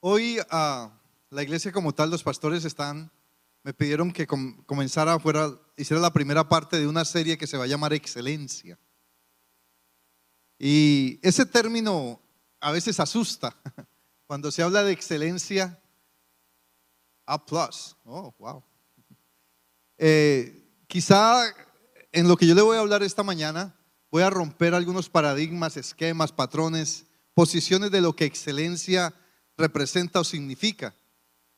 Hoy a la iglesia como tal, los pastores están, me pidieron que comenzara fuera, hiciera la primera parte de una serie que se va a llamar Excelencia. Y ese término a veces asusta. Cuando se habla de excelencia, A plus. Oh, wow. Eh, quizá en lo que yo le voy a hablar esta mañana, voy a romper algunos paradigmas, esquemas, patrones, posiciones de lo que excelencia representa o significa.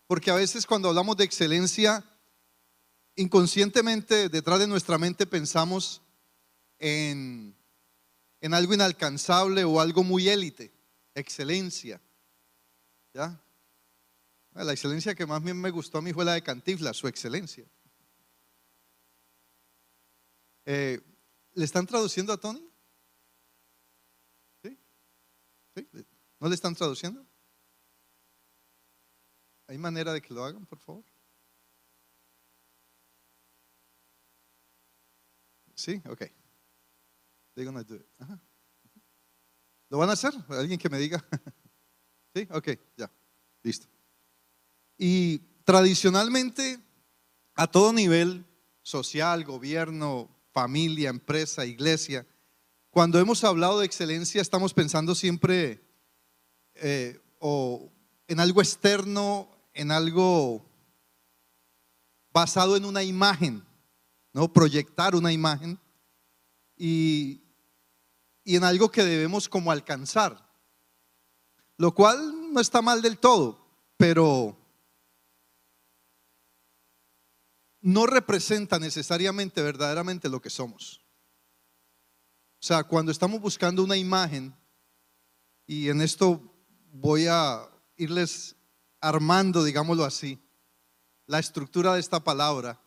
Porque a veces cuando hablamos de excelencia, inconscientemente detrás de nuestra mente pensamos en, en algo inalcanzable o algo muy élite, excelencia. ¿Ya? La excelencia que más bien me gustó a mí fue la de Cantifla, su excelencia. Eh, ¿Le están traduciendo a Tony? ¿No le están traduciendo? ¿Hay manera de que lo hagan, por favor? Sí, ok. ¿Lo van a hacer? ¿Alguien que me diga? sí, ok, ya, listo. Y tradicionalmente, a todo nivel, social, gobierno, familia, empresa, iglesia, cuando hemos hablado de excelencia, estamos pensando siempre eh, o en algo externo en algo basado en una imagen, ¿no? Proyectar una imagen y, y en algo que debemos como alcanzar. Lo cual no está mal del todo, pero no representa necesariamente verdaderamente lo que somos. O sea, cuando estamos buscando una imagen, y en esto voy a irles armando, digámoslo así, la estructura de esta palabra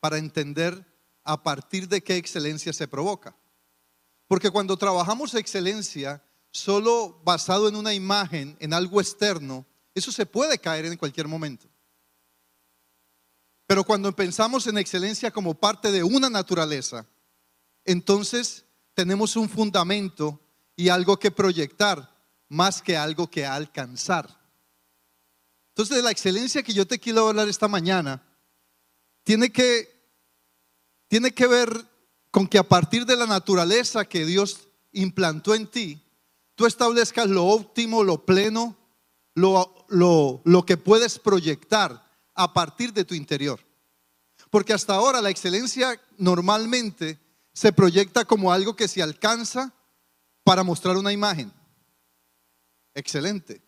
para entender a partir de qué excelencia se provoca. Porque cuando trabajamos excelencia solo basado en una imagen, en algo externo, eso se puede caer en cualquier momento. Pero cuando pensamos en excelencia como parte de una naturaleza, entonces tenemos un fundamento y algo que proyectar más que algo que alcanzar. Entonces, la excelencia que yo te quiero hablar esta mañana tiene que, tiene que ver con que a partir de la naturaleza que Dios implantó en ti, tú establezcas lo óptimo, lo pleno, lo, lo, lo que puedes proyectar a partir de tu interior. Porque hasta ahora la excelencia normalmente se proyecta como algo que se alcanza para mostrar una imagen. Excelente.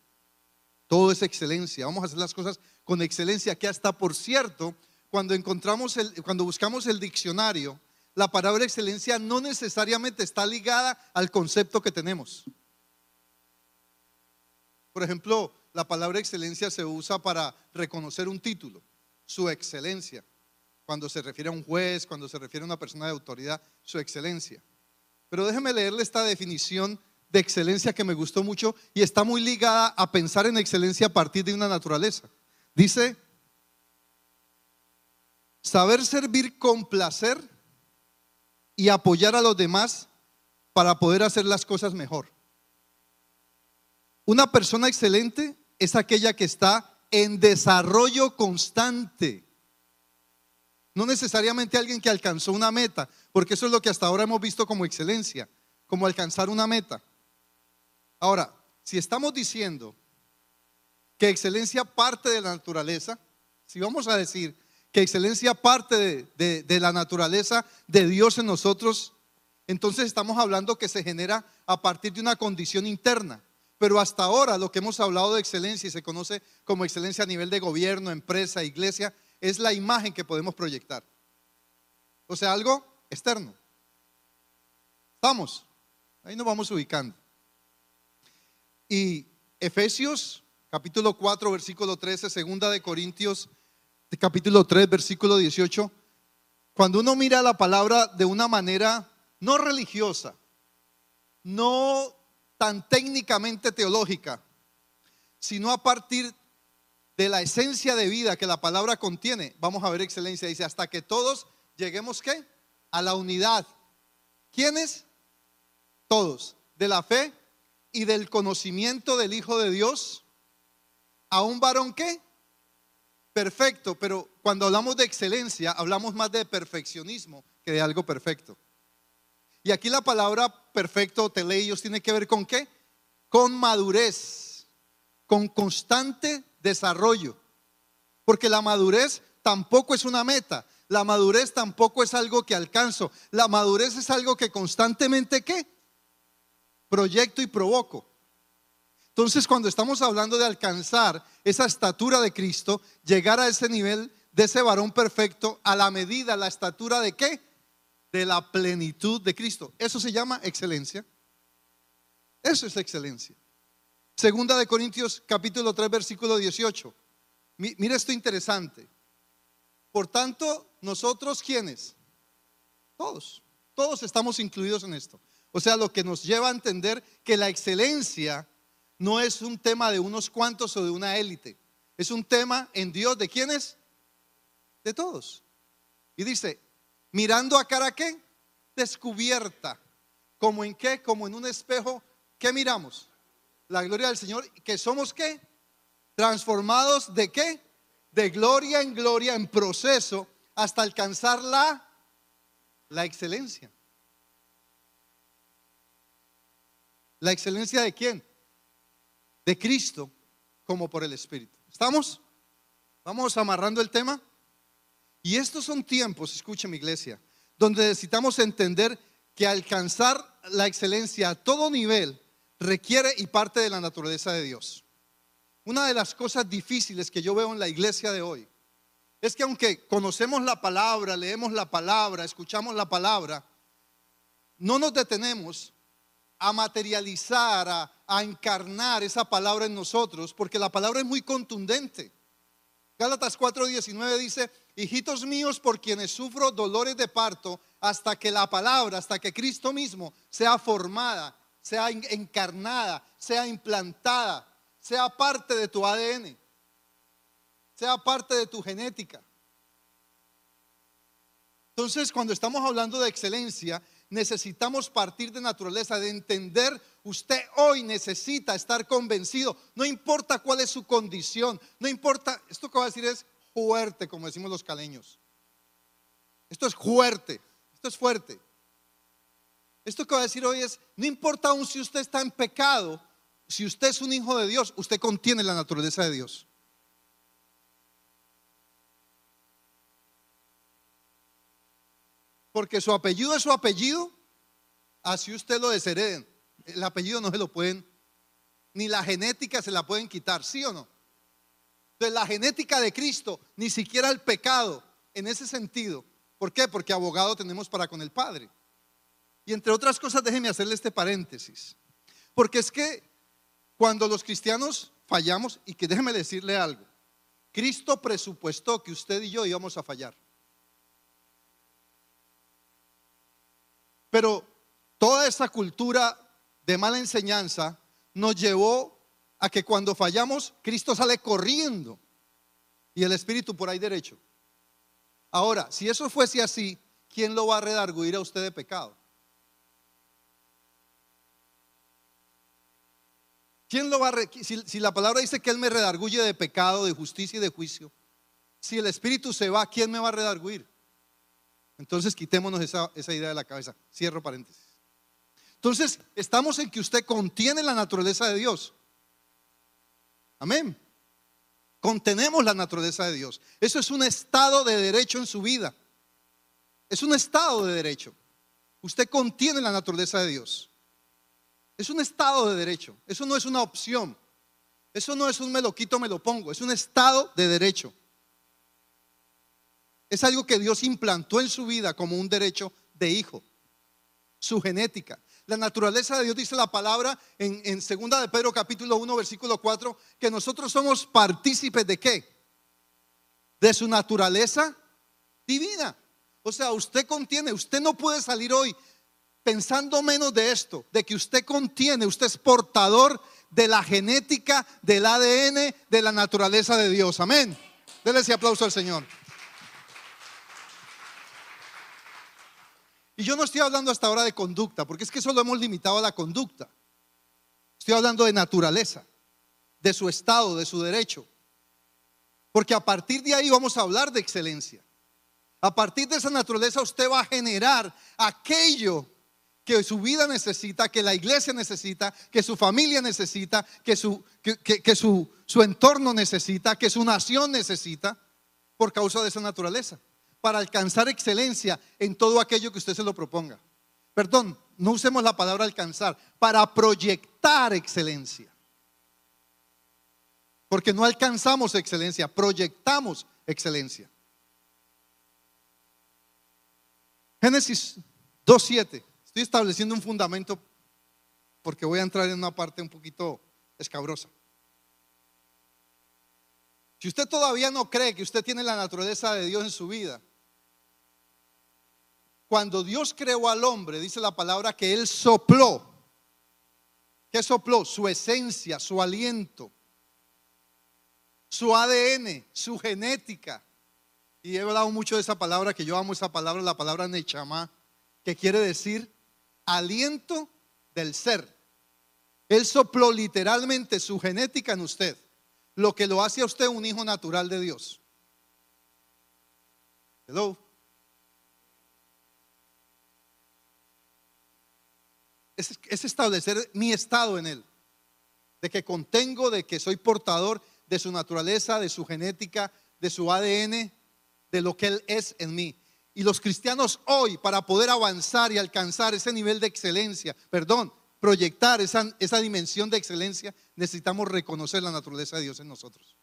Todo es excelencia. Vamos a hacer las cosas con excelencia, que hasta por cierto, cuando encontramos el, cuando buscamos el diccionario, la palabra excelencia no necesariamente está ligada al concepto que tenemos. Por ejemplo, la palabra excelencia se usa para reconocer un título, su excelencia. Cuando se refiere a un juez, cuando se refiere a una persona de autoridad, su excelencia. Pero déjeme leerle esta definición de excelencia que me gustó mucho y está muy ligada a pensar en excelencia a partir de una naturaleza. Dice, saber servir con placer y apoyar a los demás para poder hacer las cosas mejor. Una persona excelente es aquella que está en desarrollo constante. No necesariamente alguien que alcanzó una meta, porque eso es lo que hasta ahora hemos visto como excelencia, como alcanzar una meta. Ahora, si estamos diciendo que excelencia parte de la naturaleza, si vamos a decir que excelencia parte de, la naturaleza de Dios en nosotros, entonces estamos hablando que se genera a partir de una condición interna. Pero hasta ahora lo que hemos hablado de excelencia y se conoce como excelencia a nivel de gobierno, empresa, iglesia, es la imagen que podemos proyectar. O sea, algo externo. Estamos, ahí nos vamos ubicando. Y Efesios capítulo 4, versículo 13, segunda de Corintios capítulo 3, versículo 18, cuando uno mira la palabra de una manera no religiosa, no tan técnicamente teológica, sino a partir de la esencia de vida que la palabra contiene, vamos a ver excelencia, dice, hasta que todos lleguemos ¿qué? A la unidad. ¿Quiénes? Todos. De la fe y del conocimiento del Hijo de Dios a un varón qué? Perfecto, pero cuando hablamos de excelencia, hablamos más de perfeccionismo que de algo perfecto. Y aquí la palabra perfecto, teleios, tiene que ver con qué? Con madurez, con constante desarrollo. Porque la madurez tampoco es una meta, la madurez tampoco es algo que alcanzo, la madurez es algo que constantemente qué? Proyecto y provoco. Entonces, cuando estamos hablando de alcanzar esa estatura de Cristo, llegar a ese nivel de ese varón perfecto a la medida, la estatura de qué? De la plenitud de Cristo. Eso se llama excelencia. Eso es excelencia. Segunda de Corintios capítulo 3 versículo 18. Mira esto interesante. Por tanto, nosotros quiénes? Todos. Todos estamos incluidos en esto. O sea, lo que nos lleva a entender que la excelencia no es un tema de unos cuantos o de una élite. Es un tema en Dios de quiénes? De todos. Y dice, mirando a cara qué? Descubierta. ¿Como en qué? Como en un espejo. ¿Qué miramos? La gloria del Señor. ¿Que somos qué? Transformados de qué? De gloria en gloria, en proceso, hasta alcanzar la, la excelencia. ¿La excelencia de quién? de Cristo como por el Espíritu. ¿Estamos? Vamos amarrando el tema. Y estos son tiempos, escucha mi iglesia, donde necesitamos entender que alcanzar la excelencia a todo nivel requiere y parte de la naturaleza de Dios. Una de las cosas difíciles que yo veo en la iglesia de hoy es que aunque conocemos la palabra, leemos la palabra, escuchamos la palabra, no nos detenemos a materializar, a, encarnar esa palabra en nosotros, porque la palabra es muy contundente. Gálatas 4:19 dice, hijitos míos por quienes sufro dolores de parto, hasta que la palabra, hasta que Cristo mismo sea formada, sea encarnada, sea implantada, sea parte de tu ADN, sea parte de tu genética. Entonces, cuando estamos hablando de excelencia, necesitamos partir de naturaleza, de entender, usted hoy necesita estar convencido, no importa cuál es su condición, no importa, esto que va a decir es fuerte, como decimos los caleños. Esto es fuerte, esto es fuerte. Esto que va a decir hoy es, no importa aún si usted está en pecado, si usted es un hijo de Dios, usted contiene la naturaleza de Dios. Porque su apellido es su apellido, así usted lo deshereden. El apellido no se lo pueden, ni la genética se la pueden quitar, ¿sí o no? Entonces la genética de Cristo, ni siquiera el pecado, en ese sentido. ¿Por qué? Porque abogado tenemos para con el Padre. Y entre otras cosas, déjeme hacerle este paréntesis. Porque es que cuando los cristianos fallamos, y que déjeme decirle algo, Cristo presupuestó que usted y yo íbamos a fallar. Pero toda esa cultura de mala enseñanza nos llevó a que cuando fallamos, Cristo sale corriendo y el Espíritu por ahí derecho. Ahora, si eso fuese así, ¿quién lo va a redarguir a usted de pecado? ¿Quién lo va a si, si, la palabra dice que Él me redarguye de pecado, de justicia y de juicio, si el Espíritu se va, ¿quién me va a redarguir? Entonces quitémonos esa, idea de la cabeza. Cierro paréntesis. Entonces, estamos en que usted contiene la naturaleza de Dios. Amén. Contenemos la naturaleza de Dios. Eso es un estado de derecho en su vida. Es un estado de derecho. Usted contiene la naturaleza de Dios. Es un estado de derecho. Eso no es una opción. Eso no es un me lo quito, me lo pongo. Es un estado de derecho. Es algo que Dios implantó en su vida como un derecho de hijo, su genética. La naturaleza de Dios dice la palabra en, en segunda de Pedro capítulo 1 versículo 4 que nosotros somos partícipes de qué? De su naturaleza divina. O sea, usted contiene, usted no puede salir hoy pensando menos de esto, de que usted contiene, usted es portador de la genética, del ADN, de la naturaleza de Dios. Amén. Denle ese aplauso al Señor. Y yo no estoy hablando hasta ahora de conducta, porque es que eso lo hemos limitado a la conducta. Estoy hablando de naturaleza. de su estado, de su derecho. Porque a partir de ahí vamos a hablar de excelencia. A partir de esa naturaleza usted va a generar aquello que su vida necesita, que la iglesia necesita, que su familia necesita, que su, que, su, su entorno necesita, que su nación necesita, por causa de esa naturaleza, para alcanzar excelencia en todo aquello que usted se lo proponga. Perdón, no usemos la palabra alcanzar, para proyectar excelencia. Porque no alcanzamos excelencia, proyectamos excelencia. Génesis 2.7. Estoy estableciendo un fundamento porque voy a entrar en una parte un poquito escabrosa. Si usted todavía no cree que usted tiene la naturaleza de Dios en su vida, cuando Dios creó al hombre, dice la palabra que Él sopló. ¿Qué sopló? Su esencia, su aliento, su ADN, su genética. Y he hablado mucho de esa palabra, que yo amo esa palabra, la palabra Nechama, que quiere decir aliento del ser. Él sopló literalmente su genética en usted, lo que lo hace a usted un hijo natural de Dios. Hello. Es, es, establecer mi estado en Él, de que contengo, de que soy portador de su naturaleza, de su genética, de su ADN, de lo que Él es en mí. Y los cristianos hoy, para poder avanzar y alcanzar ese nivel de excelencia, perdón, proyectar esa, esa dimensión de excelencia, necesitamos reconocer la naturaleza de Dios en nosotros.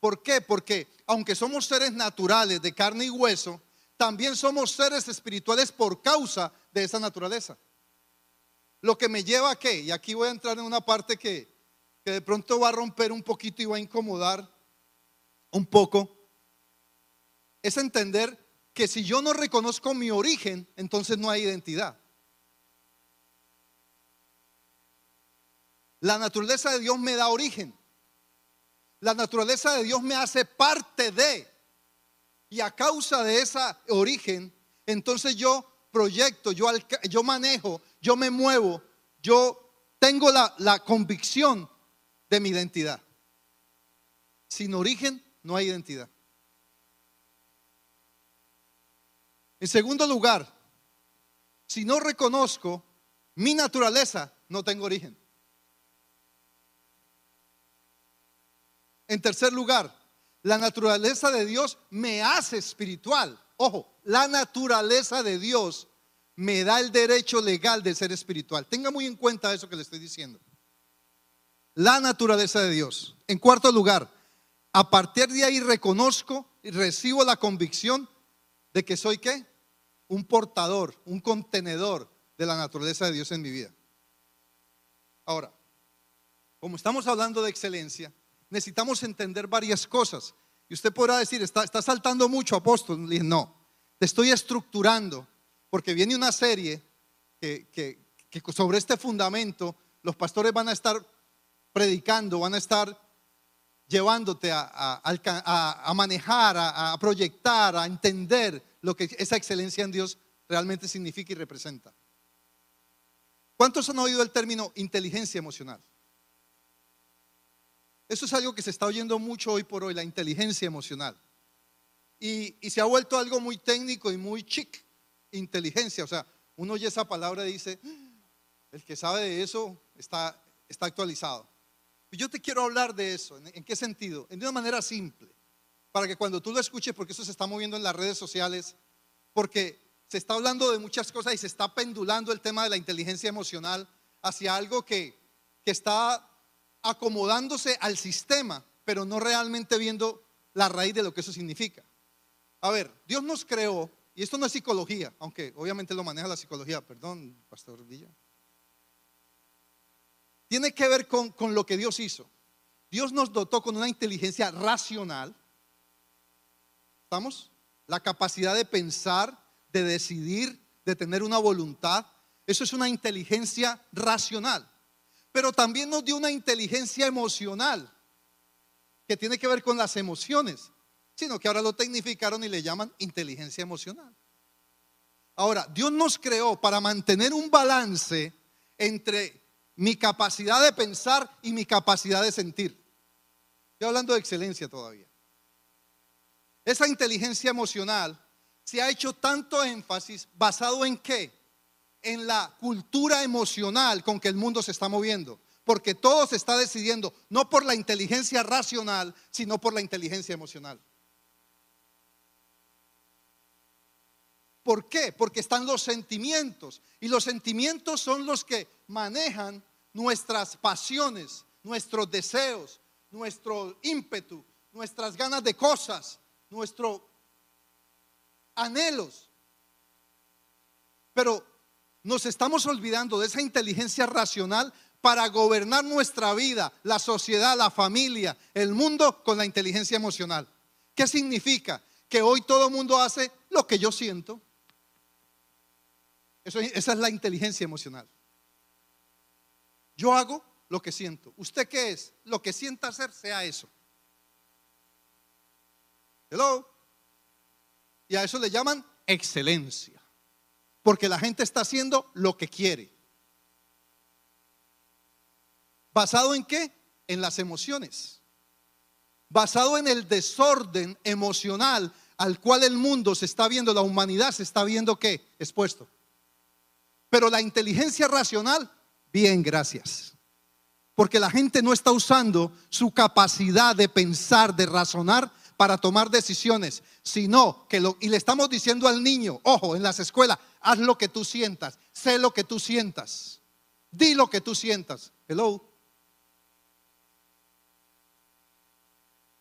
¿Por qué? Porque aunque somos seres naturales de carne y hueso, también somos seres espirituales por causa de esa naturaleza. Lo que me lleva a qué, y aquí voy a entrar en una parte que, que de pronto va a romper un poquito y va a incomodar un poco, es entender que si yo no reconozco mi origen, entonces no hay identidad. La naturaleza de Dios me da origen. La naturaleza de Dios me hace parte de. Y a causa de ese origen, entonces yo proyecto, yo, yo manejo, yo me muevo, yo tengo la, la convicción de mi identidad. Sin origen no hay identidad. En segundo lugar, si no reconozco mi naturaleza, no tengo origen. En tercer lugar, la naturaleza de Dios me hace espiritual. Ojo, la naturaleza de Dios me da el derecho legal de ser espiritual. Tenga muy en cuenta eso que le estoy diciendo. La naturaleza de Dios. En cuarto lugar, a partir de ahí reconozco y recibo la convicción de que soy qué? un portador, un contenedor de la naturaleza de Dios en mi vida. Ahora, como estamos hablando de excelencia, necesitamos entender varias cosas. Y usted podrá decir, está, está saltando mucho, apóstol. no, te estoy estructurando, porque viene una serie que, sobre este fundamento los pastores van a estar predicando, van a estar llevándote a, manejar, a proyectar, a entender lo que esa excelencia en Dios realmente significa y representa. ¿Cuántos han oído el término inteligencia emocional? Eso es algo que se está oyendo mucho hoy por hoy, la inteligencia emocional. Y, se ha vuelto algo muy técnico y muy chic, inteligencia. O sea, uno oye esa palabra y dice, el que sabe de eso está, está actualizado. Y yo te quiero hablar de eso. ¿En qué sentido? En una manera simple para que cuando tú lo escuches, porque eso se está moviendo en las redes sociales, porque se está hablando de muchas cosas y se está pendulando el tema de la inteligencia emocional hacia algo que, que está acomodándose al sistema, pero no realmente viendo la raíz de lo que eso significa. A ver, Dios nos creó, y esto no es psicología, aunque obviamente lo maneja la psicología, perdón, Pastor Villa. Tiene que ver con, con lo que Dios hizo. Dios nos dotó con una inteligencia racional, ¿Estamos? La capacidad de pensar, de decidir, de tener una voluntad. Eso es una inteligencia racional. Pero también nos dio una inteligencia emocional que tiene que ver con las emociones, sino que ahora lo tecnificaron y le llaman inteligencia emocional. Ahora, Dios nos creó para mantener un balance entre mi capacidad de pensar y mi capacidad de sentir. Estoy hablando de excelencia todavía. Esa inteligencia emocional se ha hecho tanto énfasis basado en qué? En la cultura emocional con que el mundo se está moviendo. Porque todo se está decidiendo no por la inteligencia racional, sino por la inteligencia emocional. ¿Por qué? Porque están los sentimientos. Y los sentimientos son los que manejan nuestras pasiones, nuestros deseos, nuestro ímpetu, nuestras ganas de cosas, nuestros anhelos. Pero nos estamos olvidando de esa inteligencia racional para gobernar nuestra vida, la sociedad, la familia, el mundo con la inteligencia emocional. ¿Qué significa? Que hoy todo el mundo hace lo que yo siento. Esa es la inteligencia emocional. Yo hago lo que siento. ¿Usted qué es? Lo que sienta hacer, sea eso. Hello. Y a eso le llaman excelencia. Porque la gente está haciendo lo que quiere. ¿Basado en qué? En las emociones. Basado en el desorden emocional al cual el mundo se está viendo, la humanidad se está viendo qué? Expuesto. Pero la inteligencia racional, bien, gracias. Porque la gente no está usando su capacidad de pensar, de razonar para tomar decisiones, sino que lo, y le estamos diciendo al niño, ojo, en las escuelas, haz lo que tú sientas, sé lo que tú sientas, di lo que tú sientas. Hello.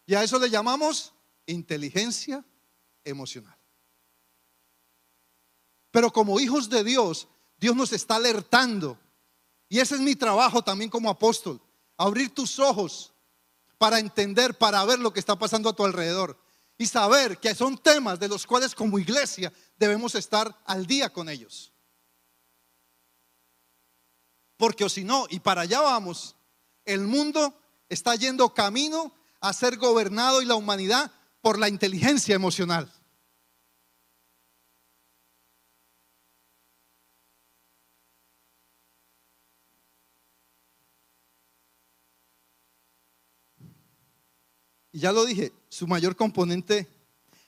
Y a eso le llamamos inteligencia emocional. Pero como hijos de Dios, Dios nos está alertando. Y ese es mi trabajo también como apóstol, abrir tus ojos para entender, para ver lo que está pasando a tu alrededor y saber que son temas de los cuales como iglesia debemos estar al día con ellos. Porque o si no, y para allá vamos, el mundo está yendo camino a ser gobernado y la humanidad por la inteligencia emocional. Y ya lo dije, su mayor componente.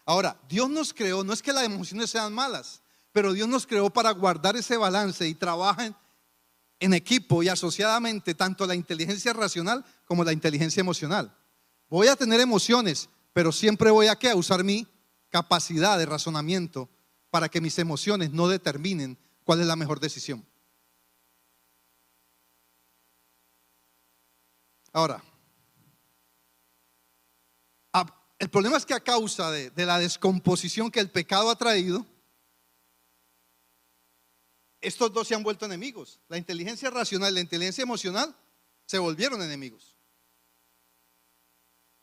Ahora, Dios nos creó, no es que las emociones sean malas, pero Dios nos creó para guardar ese balance y trabajen en equipo y asociadamente tanto la inteligencia racional como la inteligencia emocional. Voy a tener emociones, pero siempre voy a, a usar mi capacidad de razonamiento para que mis emociones no determinen cuál es la mejor decisión. Ahora, el problema es que a causa de, la descomposición que el pecado ha traído, estos dos se han vuelto enemigos. La inteligencia racional y la inteligencia emocional se volvieron enemigos.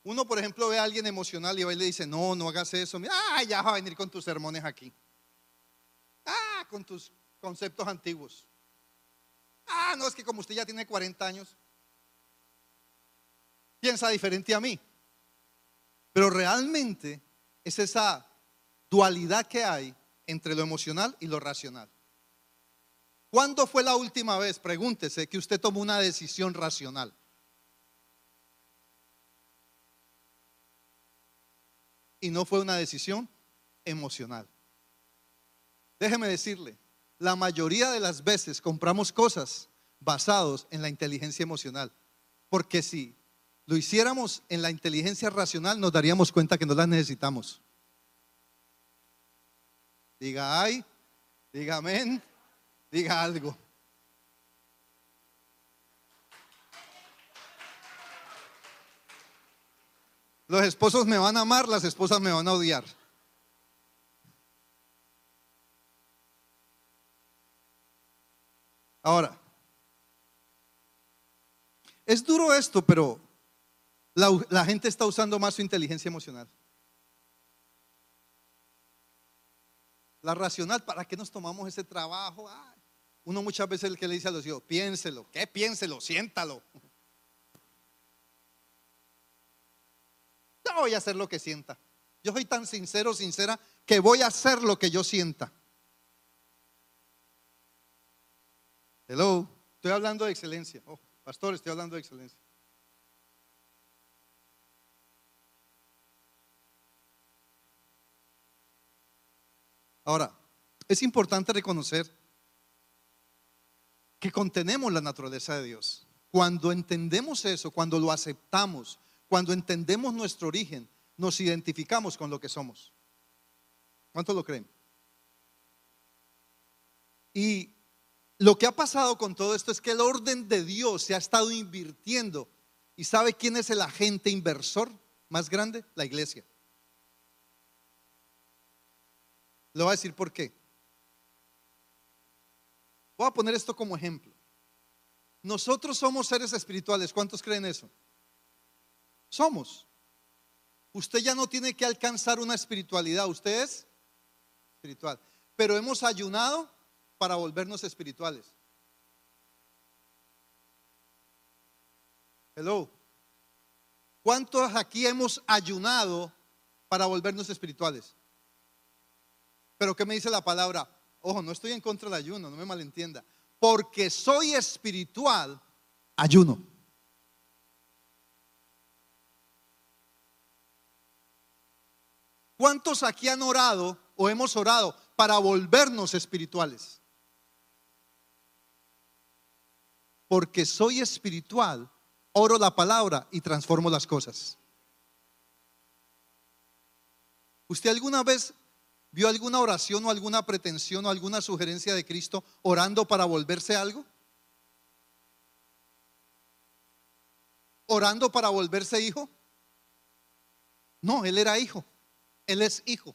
Uno, por ejemplo, ve a alguien emocional y va y le dice, no, no hagas eso. Ah, ya vas a venir con tus sermones aquí. Ah, con tus conceptos antiguos. Ah, no, es que como usted ya tiene 40 años, piensa diferente a mí. Pero realmente es esa dualidad que hay entre lo emocional y lo racional. ¿Cuándo fue la última vez, pregúntese, que usted tomó una decisión racional? Y no fue una decisión emocional. Déjeme decirle, la mayoría de las veces compramos cosas basados en la inteligencia emocional. Porque si lo hiciéramos en la inteligencia racional, nos daríamos cuenta que no las necesitamos. Diga ay, diga amén, diga algo. Los esposos me van a amar, las esposas me van a odiar. Ahora, es duro esto, pero la, gente está usando más su inteligencia emocional. La racional, ¿para qué nos tomamos ese trabajo? uno muchas veces el que le dice a los hijos, piénselo, ¿qué piénselo? Siéntalo. Yo voy a hacer lo que sienta. Yo soy tan sincero, sincera, que voy a hacer lo que yo sienta. Hello. Estoy hablando de excelencia. Oh, pastor, estoy hablando de excelencia. Ahora, es importante reconocer que contenemos la naturaleza de Dios. Cuando entendemos eso, cuando lo aceptamos, cuando entendemos nuestro origen, nos identificamos con lo que somos. ¿Cuántos lo creen? Y lo que ha pasado con todo esto es que el orden de Dios se ha estado invirtiendo. ¿Y sabe quién es el agente inversor más grande? La iglesia. Le voy a decir por qué. Voy a poner esto como ejemplo. Nosotros somos seres espirituales. ¿Cuántos creen eso? Somos. Usted ya no tiene que alcanzar una espiritualidad. Usted es espiritual. Pero hemos ayunado para volvernos espirituales. Hello. ¿Cuántos aquí hemos ayunado para volvernos espirituales? Pero ¿qué me dice la palabra? Ojo, no estoy en contra del ayuno, no me malentienda. Porque soy espiritual, ayuno. ¿Cuántos aquí han orado o hemos orado para volvernos espirituales? Porque soy espiritual, oro la palabra y transformo las cosas. ¿Usted alguna vez ¿Vio alguna oración o alguna pretensión o alguna sugerencia de Cristo orando para volverse algo? ¿Orando para volverse hijo? No, él era hijo. Él es hijo.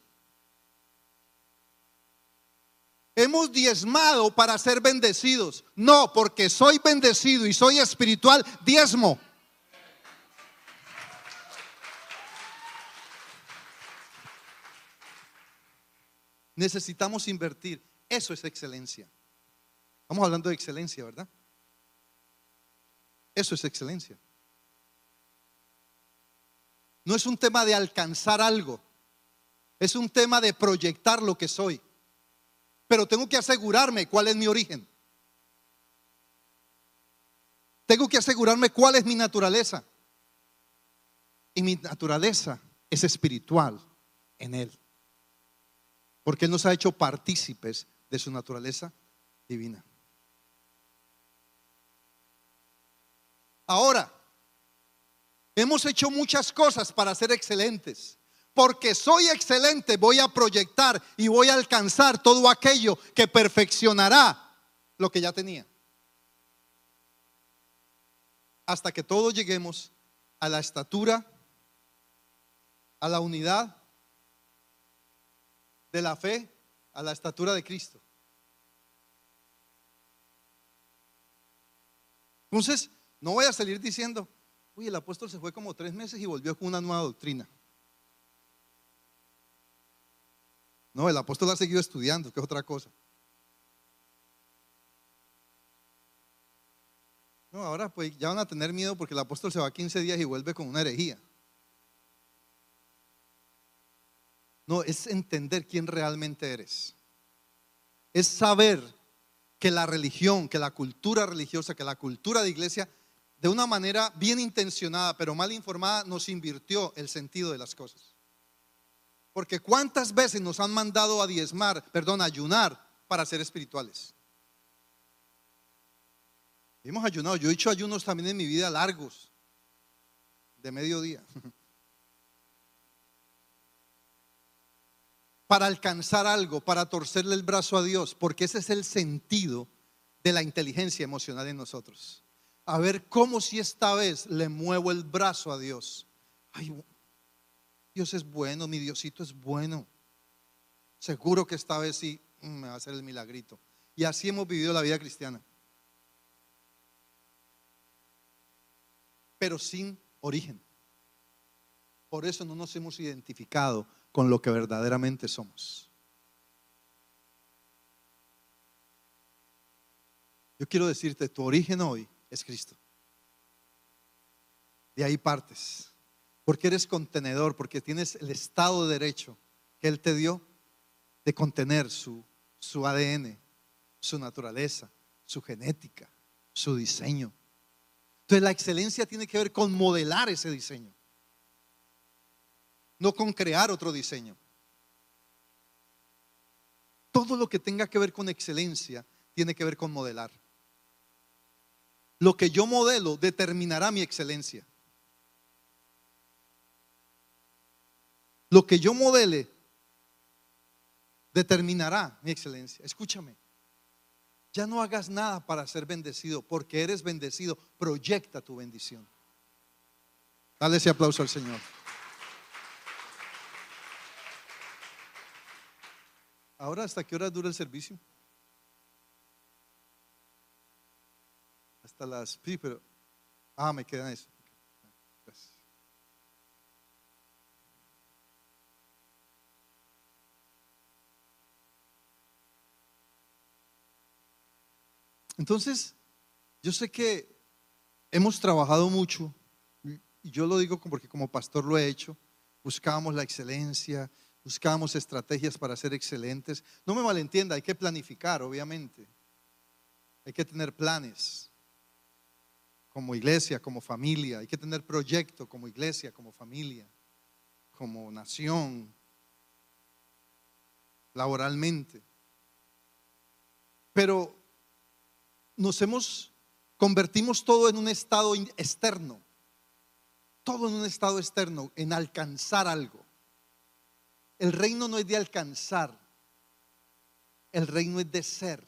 Hemos diezmado para ser bendecidos. No, porque soy bendecido y soy espiritual, diezmo. Necesitamos invertir. Eso es excelencia. Estamos hablando de excelencia, ¿verdad? Eso es excelencia. No es un tema de alcanzar algo, es un tema de proyectar lo que soy. Pero tengo que asegurarme cuál es mi origen. Tengo que asegurarme cuál es mi naturaleza. Y mi naturaleza es espiritual en Él porque Él nos ha hecho partícipes de su naturaleza divina. Ahora, hemos hecho muchas cosas para ser excelentes. Porque soy excelente, voy a proyectar y voy a alcanzar todo aquello que perfeccionará lo que ya tenía. Hasta que todos lleguemos a la estatura, a la unidad de la fe a la estatura de Cristo. Entonces, no voy a salir diciendo, uy, el apóstol se fue como tres meses y volvió con una nueva doctrina. No, el apóstol ha seguido estudiando, que es otra cosa. No, ahora pues ya van a tener miedo porque el apóstol se va 15 días y vuelve con una herejía. No, es entender quién realmente eres. Es saber que la religión, que la cultura religiosa, que la cultura de iglesia, de una manera bien intencionada, pero mal informada, nos invirtió el sentido de las cosas. Porque cuántas veces nos han mandado a diezmar, perdón, a ayunar para ser espirituales. Hemos ayunado, yo he hecho ayunos también en mi vida largos, de mediodía. para alcanzar algo, para torcerle el brazo a Dios, porque ese es el sentido de la inteligencia emocional en nosotros. A ver cómo si esta vez le muevo el brazo a Dios. Ay, Dios es bueno, mi Diosito es bueno. Seguro que esta vez sí mm, me va a hacer el milagrito. Y así hemos vivido la vida cristiana. Pero sin origen. Por eso no nos hemos identificado con lo que verdaderamente somos. Yo quiero decirte, tu origen hoy es Cristo. De ahí partes. Porque eres contenedor, porque tienes el estado de derecho que Él te dio de contener su, su ADN, su naturaleza, su genética, su diseño. Entonces la excelencia tiene que ver con modelar ese diseño, no con crear otro diseño. Todo lo que tenga que ver con excelencia tiene que ver con modelar. Lo que yo modelo determinará mi excelencia. Lo que yo modele determinará mi excelencia. Escúchame. Ya no hagas nada para ser bendecido, porque eres bendecido. Proyecta tu bendición. Dale ese aplauso al Señor. Ahora, ¿hasta qué hora dura el servicio? Hasta las... Sí, pero... Ah, me queda eso. Entonces, yo sé que hemos trabajado mucho, y yo lo digo porque como pastor lo he hecho, buscábamos la excelencia, buscábamos estrategias para ser excelentes. No me malentienda, hay que planificar, obviamente. Hay que tener planes como iglesia, como familia. Hay que tener proyecto como iglesia, como familia, como nación, laboralmente. Pero nos hemos, convertimos todo en un estado externo, todo en un estado externo, en alcanzar algo. El reino no es de alcanzar, el reino es de ser.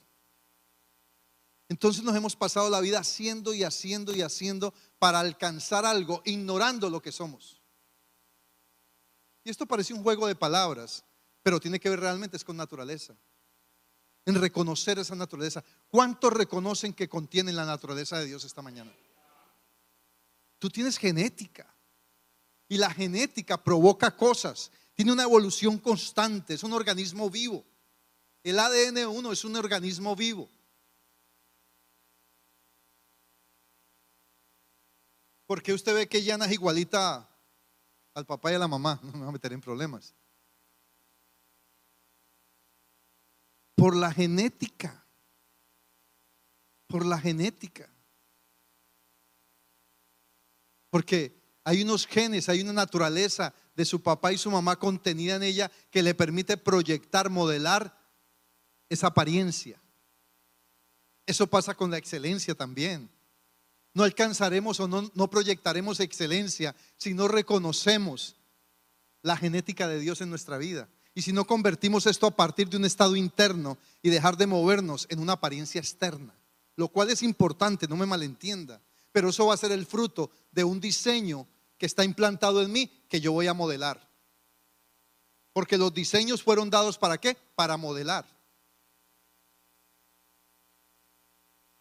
Entonces nos hemos pasado la vida haciendo y haciendo y haciendo para alcanzar algo, ignorando lo que somos. Y esto parece un juego de palabras, pero tiene que ver realmente es con naturaleza en reconocer esa naturaleza. ¿Cuántos reconocen que contienen la naturaleza de Dios esta mañana? Tú tienes genética y la genética provoca cosas, tiene una evolución constante, es un organismo vivo. El ADN 1 es un organismo vivo. Porque usted ve que Yana es igualita al papá y a la mamá, no me va a meter en problemas. Por la genética. Por la genética. Porque hay unos genes, hay una naturaleza de su papá y su mamá contenida en ella que le permite proyectar, modelar esa apariencia. Eso pasa con la excelencia también. No alcanzaremos o no, no proyectaremos excelencia si no reconocemos la genética de Dios en nuestra vida. Y si no convertimos esto a partir de un estado interno y dejar de movernos en una apariencia externa, lo cual es importante, no me malentienda, pero eso va a ser el fruto de un diseño que está implantado en mí que yo voy a modelar. Porque los diseños fueron dados para qué? Para modelar.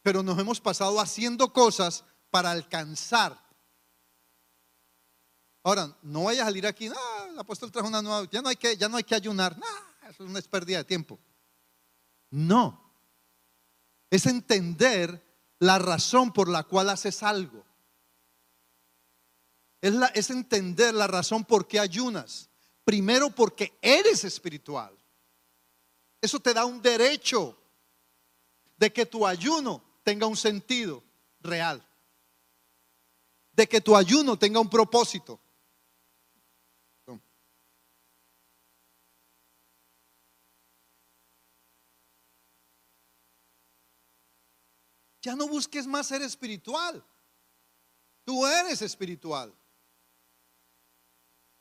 Pero nos hemos pasado haciendo cosas para alcanzar Ahora, no vayas a salir aquí, ah, el apóstol trajo una nueva, ya no hay que, ya no hay que ayunar, eso es una pérdida de tiempo. No, es entender la razón por la cual haces algo. Es, entender la razón por qué ayunas. Primero porque eres espiritual. Eso te da un derecho de que tu ayuno tenga un sentido real. De que tu ayuno tenga un propósito. Ya no busques más ser espiritual. Tú eres espiritual.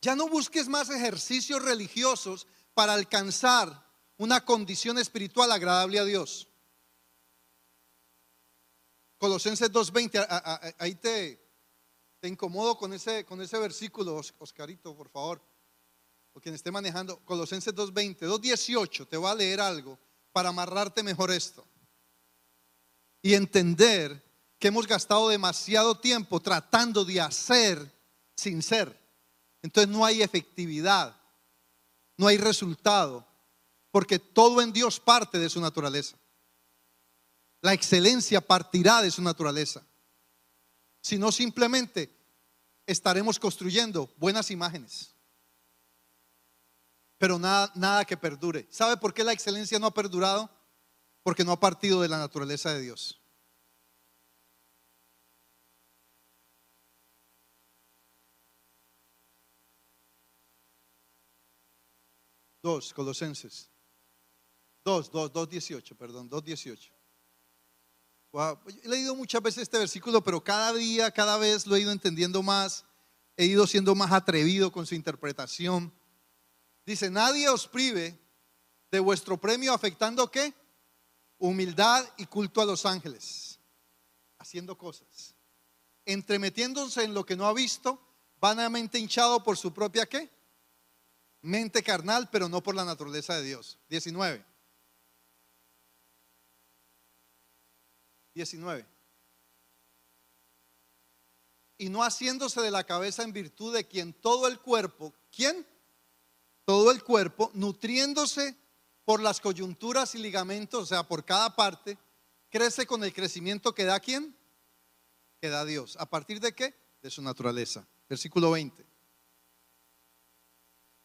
Ya no busques más ejercicios religiosos para alcanzar una condición espiritual agradable a Dios. Colosenses 2.20, ahí te, incomodo con ese, con ese versículo, Oscarito, por favor, o quien esté manejando. Colosenses 2.20, 2.18, te voy a leer algo para amarrarte mejor esto y entender que hemos gastado demasiado tiempo tratando de hacer sin ser. Entonces no hay efectividad, no hay resultado, porque todo en Dios parte de su naturaleza. La excelencia partirá de su naturaleza. Si no, simplemente estaremos construyendo buenas imágenes, pero nada, nada que perdure. ¿Sabe por qué la excelencia no ha perdurado? porque no ha partido de la naturaleza de Dios. 2, Colosenses. 2, 2, 2, 18, perdón, 2, 18. Wow. He leído muchas veces este versículo, pero cada día, cada vez lo he ido entendiendo más, he ido siendo más atrevido con su interpretación. Dice, nadie os prive de vuestro premio afectando qué? Humildad y culto a los ángeles, haciendo cosas, entremetiéndose en lo que no ha visto, vanamente hinchado por su propia qué? Mente carnal, pero no por la naturaleza de Dios. 19. 19. Y no haciéndose de la cabeza en virtud de quien todo el cuerpo, ¿quién? Todo el cuerpo, nutriéndose por las coyunturas y ligamentos, o sea, por cada parte, crece con el crecimiento que da quién? Que da Dios. ¿A partir de qué? De su naturaleza. Versículo 20.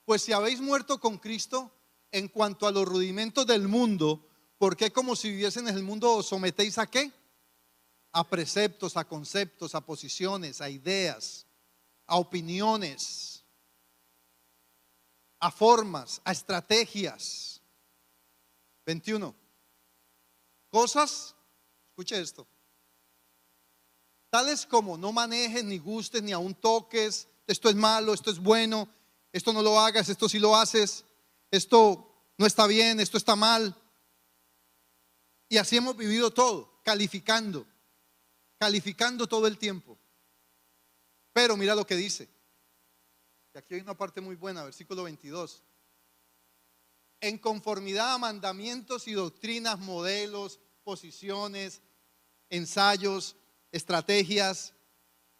Pues si habéis muerto con Cristo en cuanto a los rudimentos del mundo, ¿por qué como si viviesen en el mundo os sometéis a qué? A preceptos, a conceptos, a posiciones, a ideas, a opiniones, a formas, a estrategias. 21. Cosas, escuche esto, tales como no manejes, ni gustes, ni aún toques, esto es malo, esto es bueno, esto no lo hagas, esto sí lo haces, esto no está bien, esto está mal. Y así hemos vivido todo, calificando, calificando todo el tiempo. Pero mira lo que dice. Y aquí hay una parte muy buena, versículo 22. En conformidad a mandamientos y doctrinas, modelos, posiciones, ensayos, estrategias,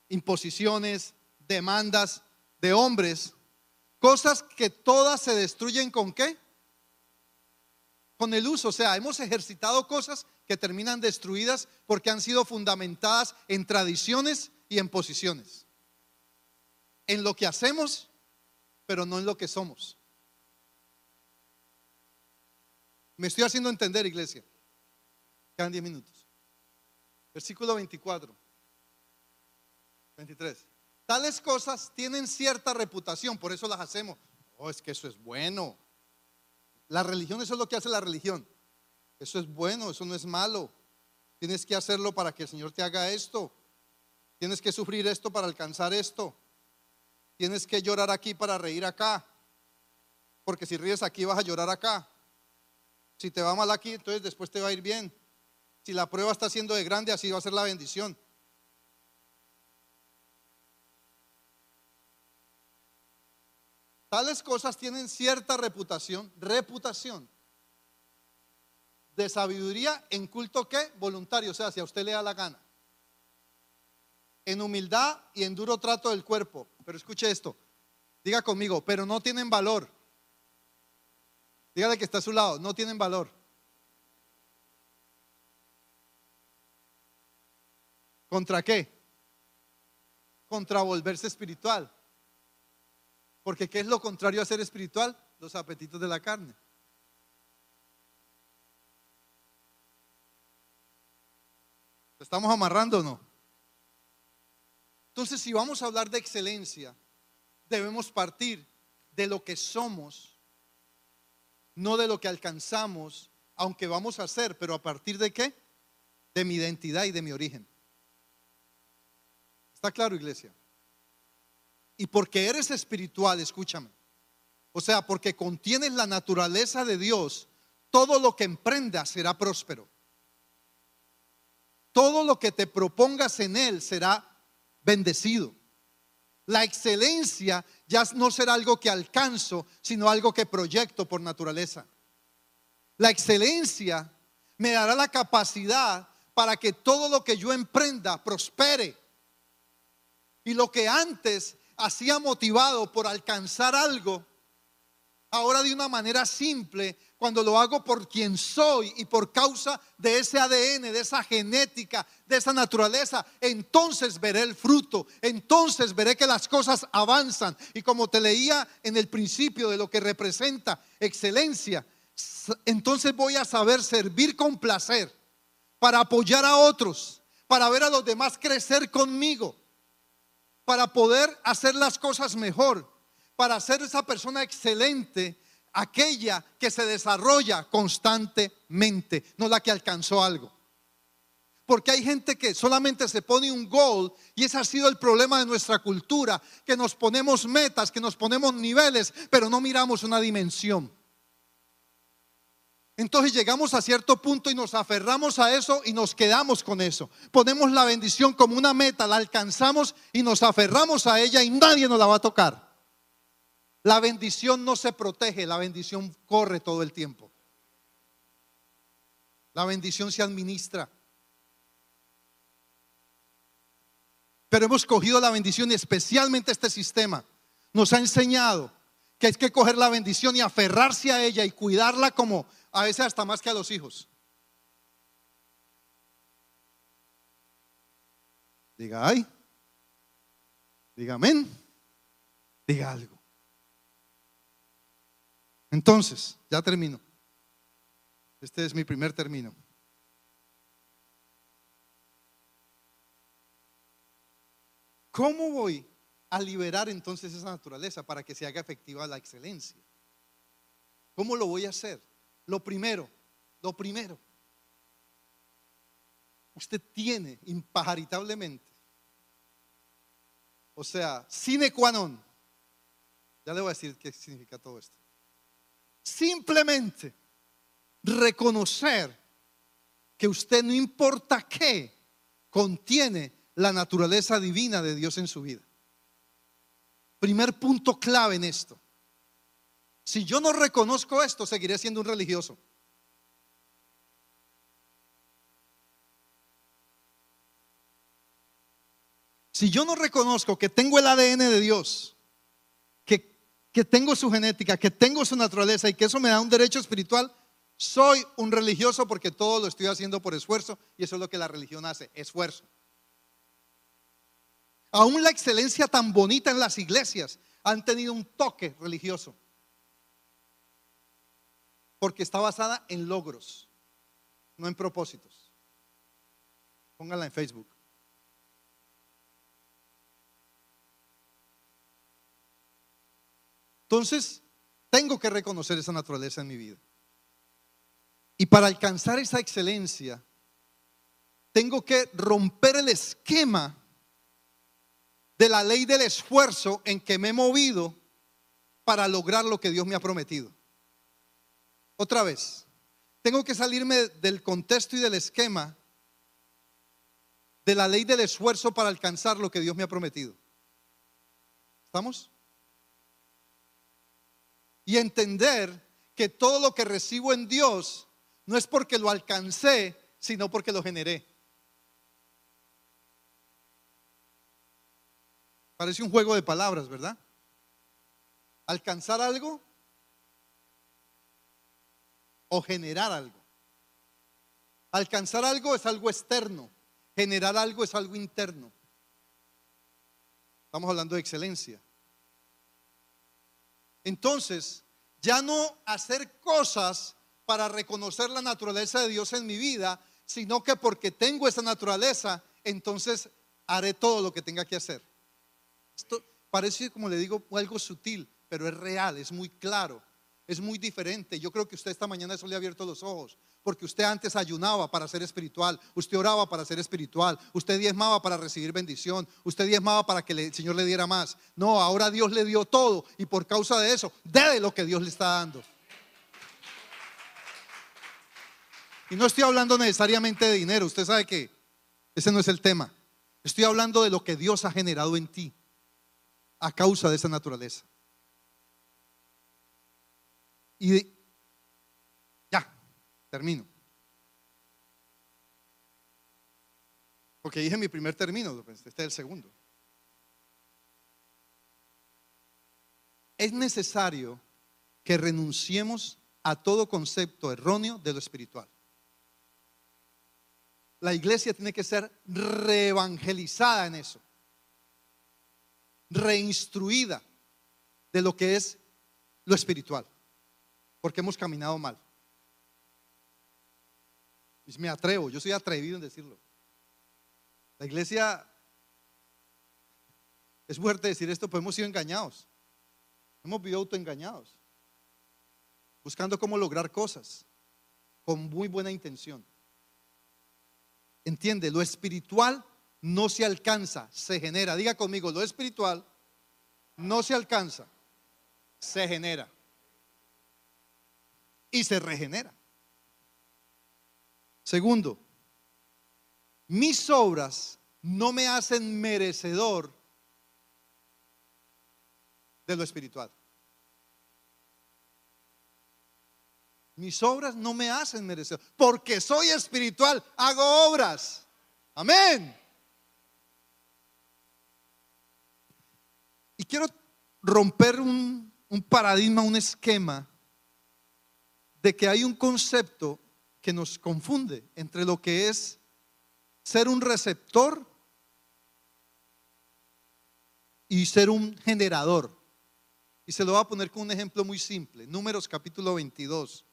imposiciones, demandas de hombres Cosas que todas se destruyen con qué? Con el uso. O sea, hemos ejercitado cosas que terminan destruidas porque han sido fundamentadas en tradiciones y en posiciones. En lo que hacemos, pero no en lo que somos. Me estoy haciendo entender, iglesia. Quedan 10 minutos. Versículo 24. 23. Tales cosas tienen cierta reputación, por eso las hacemos. Oh, es que eso es bueno. La religión, eso es lo que hace la religión. Eso es bueno, eso no es malo. Tienes que hacerlo para que el Señor te haga esto. Tienes que sufrir esto para alcanzar esto. Tienes que llorar aquí para reír acá. Porque si ríes aquí vas a llorar acá. Si te va mal aquí, entonces después te va a ir bien. Si la prueba está siendo de grande, así va a ser la bendición. Tales cosas tienen cierta reputación, reputación de sabiduría en culto que voluntario, o sea, si a usted le da la gana. En humildad y en duro trato del cuerpo. Pero escuche esto, diga conmigo, pero no tienen valor. Dígale que está a su lado, no tienen valor. ¿Contra qué? Contra volverse espiritual. Porque ¿qué es lo contrario a ser espiritual? Los apetitos de la carne. ¿Estamos amarrando o no? Entonces, si vamos a hablar de excelencia, debemos partir de lo que somos, no de lo que alcanzamos, aunque vamos a hacer, pero a partir de qué? De mi identidad y de mi origen. ¿Está claro, iglesia? Y porque eres espiritual, escúchame. O sea, porque contienes la naturaleza de Dios, todo lo que emprendas será próspero. Todo lo que te propongas en Él será bendecido. La excelencia ya no será algo que alcanzo, sino algo que proyecto por naturaleza. La excelencia me dará la capacidad para que todo lo que yo emprenda prospere. Y lo que antes hacía motivado por alcanzar algo, ahora de una manera simple, cuando lo hago por quien soy y por causa de ese ADN, de esa genética, de esa naturaleza, entonces veré el fruto, entonces veré que las cosas avanzan. Y como te leía en el principio de lo que representa excelencia, entonces voy a saber servir con placer para apoyar a otros, para ver a los demás crecer conmigo para poder hacer las cosas mejor, para ser esa persona excelente, aquella que se desarrolla constantemente, no la que alcanzó algo. Porque hay gente que solamente se pone un gol y ese ha sido el problema de nuestra cultura, que nos ponemos metas, que nos ponemos niveles, pero no miramos una dimensión. Entonces llegamos a cierto punto y nos aferramos a eso y nos quedamos con eso. Ponemos la bendición como una meta, la alcanzamos y nos aferramos a ella y nadie nos la va a tocar. La bendición no se protege, la bendición corre todo el tiempo. La bendición se administra. Pero hemos cogido la bendición y especialmente este sistema nos ha enseñado que hay que coger la bendición y aferrarse a ella y cuidarla como a veces hasta más que a los hijos. Diga ay, diga amén, diga algo. Entonces, ya termino. Este es mi primer término. ¿Cómo voy a liberar entonces esa naturaleza para que se haga efectiva la excelencia? ¿Cómo lo voy a hacer? Lo primero, lo primero, usted tiene impajaritablemente, o sea, sine qua non, ya le voy a decir qué significa todo esto, simplemente reconocer que usted no importa qué, contiene la naturaleza divina de Dios en su vida. Primer punto clave en esto. Si yo no reconozco esto, seguiré siendo un religioso. Si yo no reconozco que tengo el ADN de Dios, que, que tengo su genética, que tengo su naturaleza y que eso me da un derecho espiritual, soy un religioso porque todo lo estoy haciendo por esfuerzo y eso es lo que la religión hace, esfuerzo. Aún la excelencia tan bonita en las iglesias han tenido un toque religioso porque está basada en logros, no en propósitos. Póngala en Facebook. Entonces, tengo que reconocer esa naturaleza en mi vida. Y para alcanzar esa excelencia, tengo que romper el esquema de la ley del esfuerzo en que me he movido para lograr lo que Dios me ha prometido. Otra vez, tengo que salirme del contexto y del esquema de la ley del esfuerzo para alcanzar lo que Dios me ha prometido. ¿Estamos? Y entender que todo lo que recibo en Dios no es porque lo alcancé, sino porque lo generé. Parece un juego de palabras, ¿verdad? Alcanzar algo o generar algo. Alcanzar algo es algo externo, generar algo es algo interno. Estamos hablando de excelencia. Entonces, ya no hacer cosas para reconocer la naturaleza de Dios en mi vida, sino que porque tengo esa naturaleza, entonces haré todo lo que tenga que hacer. Esto parece, como le digo, algo sutil, pero es real, es muy claro es muy diferente. Yo creo que usted esta mañana eso le ha abierto los ojos, porque usted antes ayunaba para ser espiritual, usted oraba para ser espiritual, usted diezmaba para recibir bendición, usted diezmaba para que el Señor le diera más. No, ahora Dios le dio todo y por causa de eso, debe lo que Dios le está dando. Y no estoy hablando necesariamente de dinero, usted sabe que ese no es el tema. Estoy hablando de lo que Dios ha generado en ti a causa de esa naturaleza. Y ya, termino. Porque dije mi primer término, este es el segundo. Es necesario que renunciemos a todo concepto erróneo de lo espiritual. La iglesia tiene que ser reevangelizada en eso, reinstruida de lo que es lo espiritual porque hemos caminado mal. Y me atrevo, yo soy atrevido en decirlo. La iglesia, es fuerte decir esto, pero hemos sido engañados. Hemos vivido autoengañados. buscando cómo lograr cosas, con muy buena intención. Entiende, lo espiritual no se alcanza, se genera. Diga conmigo, lo espiritual no se alcanza, se genera y se regenera. Segundo, mis obras no me hacen merecedor de lo espiritual. Mis obras no me hacen merecedor, porque soy espiritual, hago obras. Amén. Y quiero romper un, paradigma, un esquema de que hay un concepto que nos confunde entre lo que es ser un receptor y ser un generador. Y se lo voy a poner con un ejemplo muy simple. Números capítulo 22,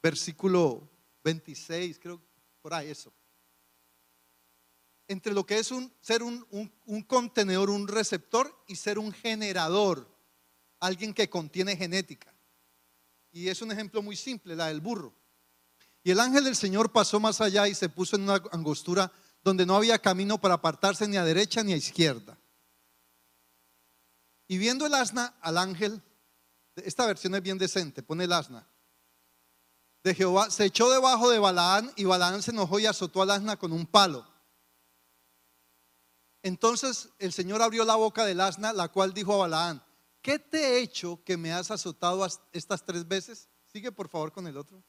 versículo 26, creo, por ahí eso. Entre lo que es un, ser un, un contenedor, un receptor y ser un generador, alguien que contiene genética. Y es un ejemplo muy simple, la del burro. Y el ángel del Señor pasó más allá y se puso en una angostura donde no había camino para apartarse ni a derecha ni a izquierda. Y viendo el asna al ángel, esta versión es bien decente, pone el asna, de Jehová, se echó debajo de Balaán y Balaán se enojó y azotó al asna con un palo. Entonces el Señor abrió la boca del asna, la cual dijo a Balaán, ¿qué te he hecho que me has azotado estas tres veces? Sigue por favor con el otro.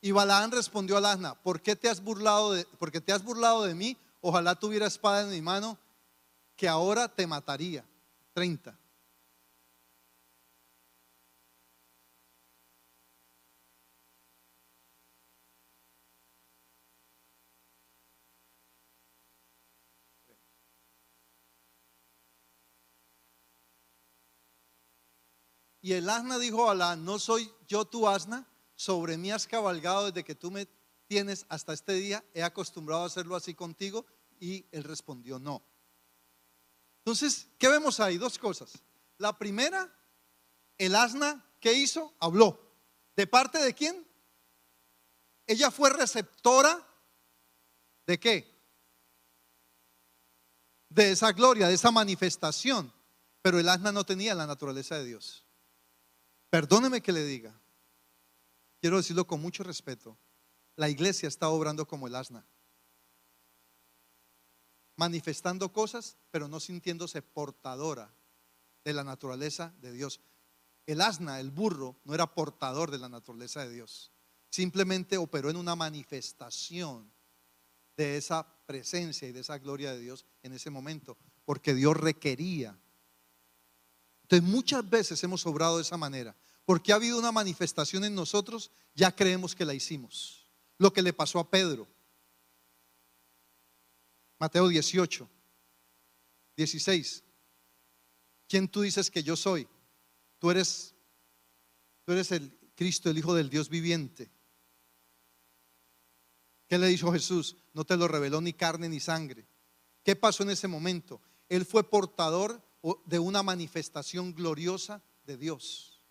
Y Balaán respondió al asna, ¿por qué te has burlado de, porque te has burlado de mí? Ojalá tuviera espada en mi mano, que ahora te mataría. 30. Y el asna dijo a Balaán, ¿no soy yo tu asna? sobre mí has cabalgado desde que tú me tienes hasta este día, he acostumbrado a hacerlo así contigo. Y él respondió, no. Entonces, ¿qué vemos ahí? Dos cosas. La primera, el asna, ¿qué hizo? Habló. ¿De parte de quién? Ella fue receptora de qué? De esa gloria, de esa manifestación. Pero el asna no tenía la naturaleza de Dios. Perdóneme que le diga, quiero decirlo con mucho respeto, la iglesia está obrando como el asna, manifestando cosas, pero no sintiéndose portadora de la naturaleza de Dios. El asna, el burro, no era portador de la naturaleza de Dios, simplemente operó en una manifestación de esa presencia y de esa gloria de Dios en ese momento, porque Dios requería. Entonces muchas veces hemos obrado de esa manera porque ha habido una manifestación en nosotros, ya creemos que la hicimos. Lo que le pasó a Pedro. Mateo 18, 16. ¿Quién tú dices que yo soy? Tú eres, tú eres el Cristo, el Hijo del Dios viviente. ¿Qué le dijo Jesús? No te lo reveló ni carne ni sangre. ¿Qué pasó en ese momento? Él fue portador de una manifestación gloriosa de Dios.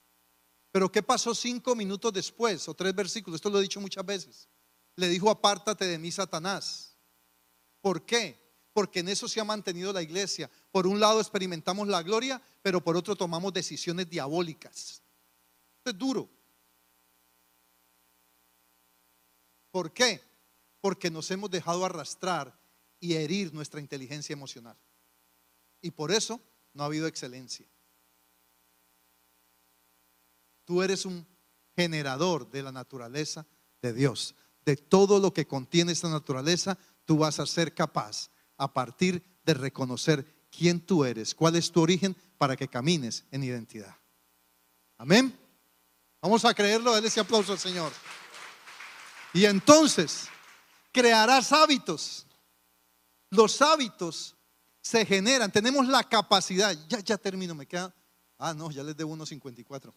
Pero ¿qué pasó cinco minutos después o tres versículos? Esto lo he dicho muchas veces. Le dijo, apártate de mí, Satanás. ¿Por qué? Porque en eso se ha mantenido la iglesia. Por un lado experimentamos la gloria, pero por otro tomamos decisiones diabólicas. Esto es duro. ¿Por qué? Porque nos hemos dejado arrastrar y herir nuestra inteligencia emocional. Y por eso no ha habido excelencia. Tú eres un generador de la naturaleza de Dios. De todo lo que contiene esta naturaleza, tú vas a ser capaz a partir de reconocer quién tú eres, cuál es tu origen para que camines en identidad. Amén. Vamos a creerlo, dale ese aplauso al Señor. Y entonces crearás hábitos. Los hábitos se generan, tenemos la capacidad. Ya, ya termino, me queda. Ah, no, ya les debo unos 54.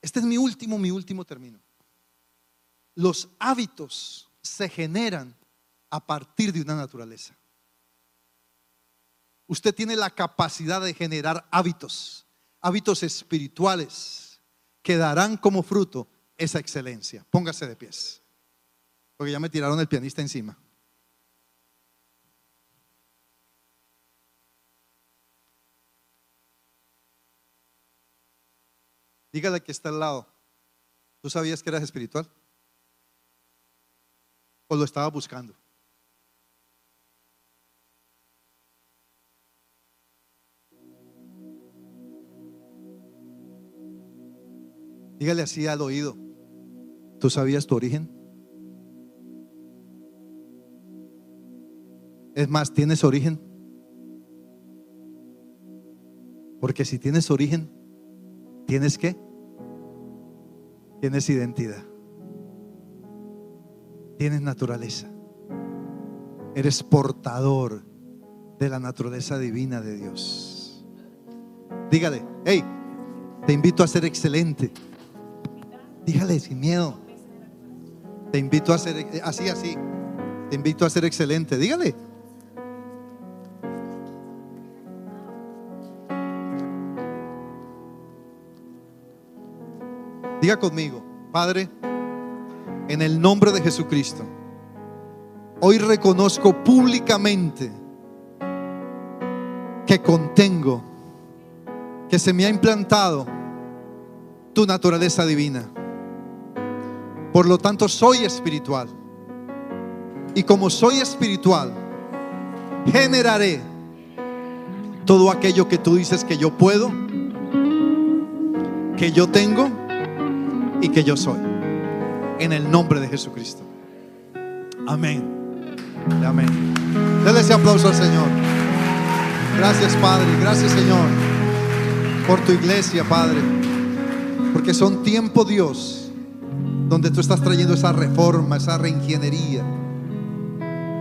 Este es mi último, mi último término. Los hábitos se generan a partir de una naturaleza. Usted tiene la capacidad de generar hábitos hábitos espirituales que darán como fruto esa excelencia. Póngase de pies. Porque ya me tiraron el pianista encima. Dígale que está al lado. ¿Tú sabías que eras espiritual? ¿O lo estaba buscando? Dígale así al oído. ¿Tú sabías tu origen? Es más, ¿tienes origen? Porque si tienes origen, ¿tienes qué? Tienes identidad. Tienes naturaleza. Eres portador de la naturaleza divina de Dios. Dígale, hey, te invito a ser excelente. Dígale sin miedo. Te invito a ser así, así. Te invito a ser excelente. Dígale. Diga conmigo, Padre, en el nombre de Jesucristo, hoy reconozco públicamente que contengo, que se me ha implantado tu naturaleza divina. Por lo tanto, soy espiritual. Y como soy espiritual, generaré todo aquello que tú dices que yo puedo, que yo tengo y que yo soy. En el nombre de Jesucristo. Amén. Amén. Denle ese aplauso al Señor. Gracias, Padre. Gracias, Señor, por tu iglesia, Padre. Porque son tiempo, Dios, donde tú estás trayendo esa reforma, esa reingeniería,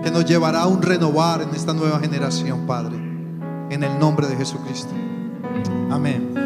que nos llevará a un renovar en esta nueva generación, Padre. En el nombre de Jesucristo. Amén.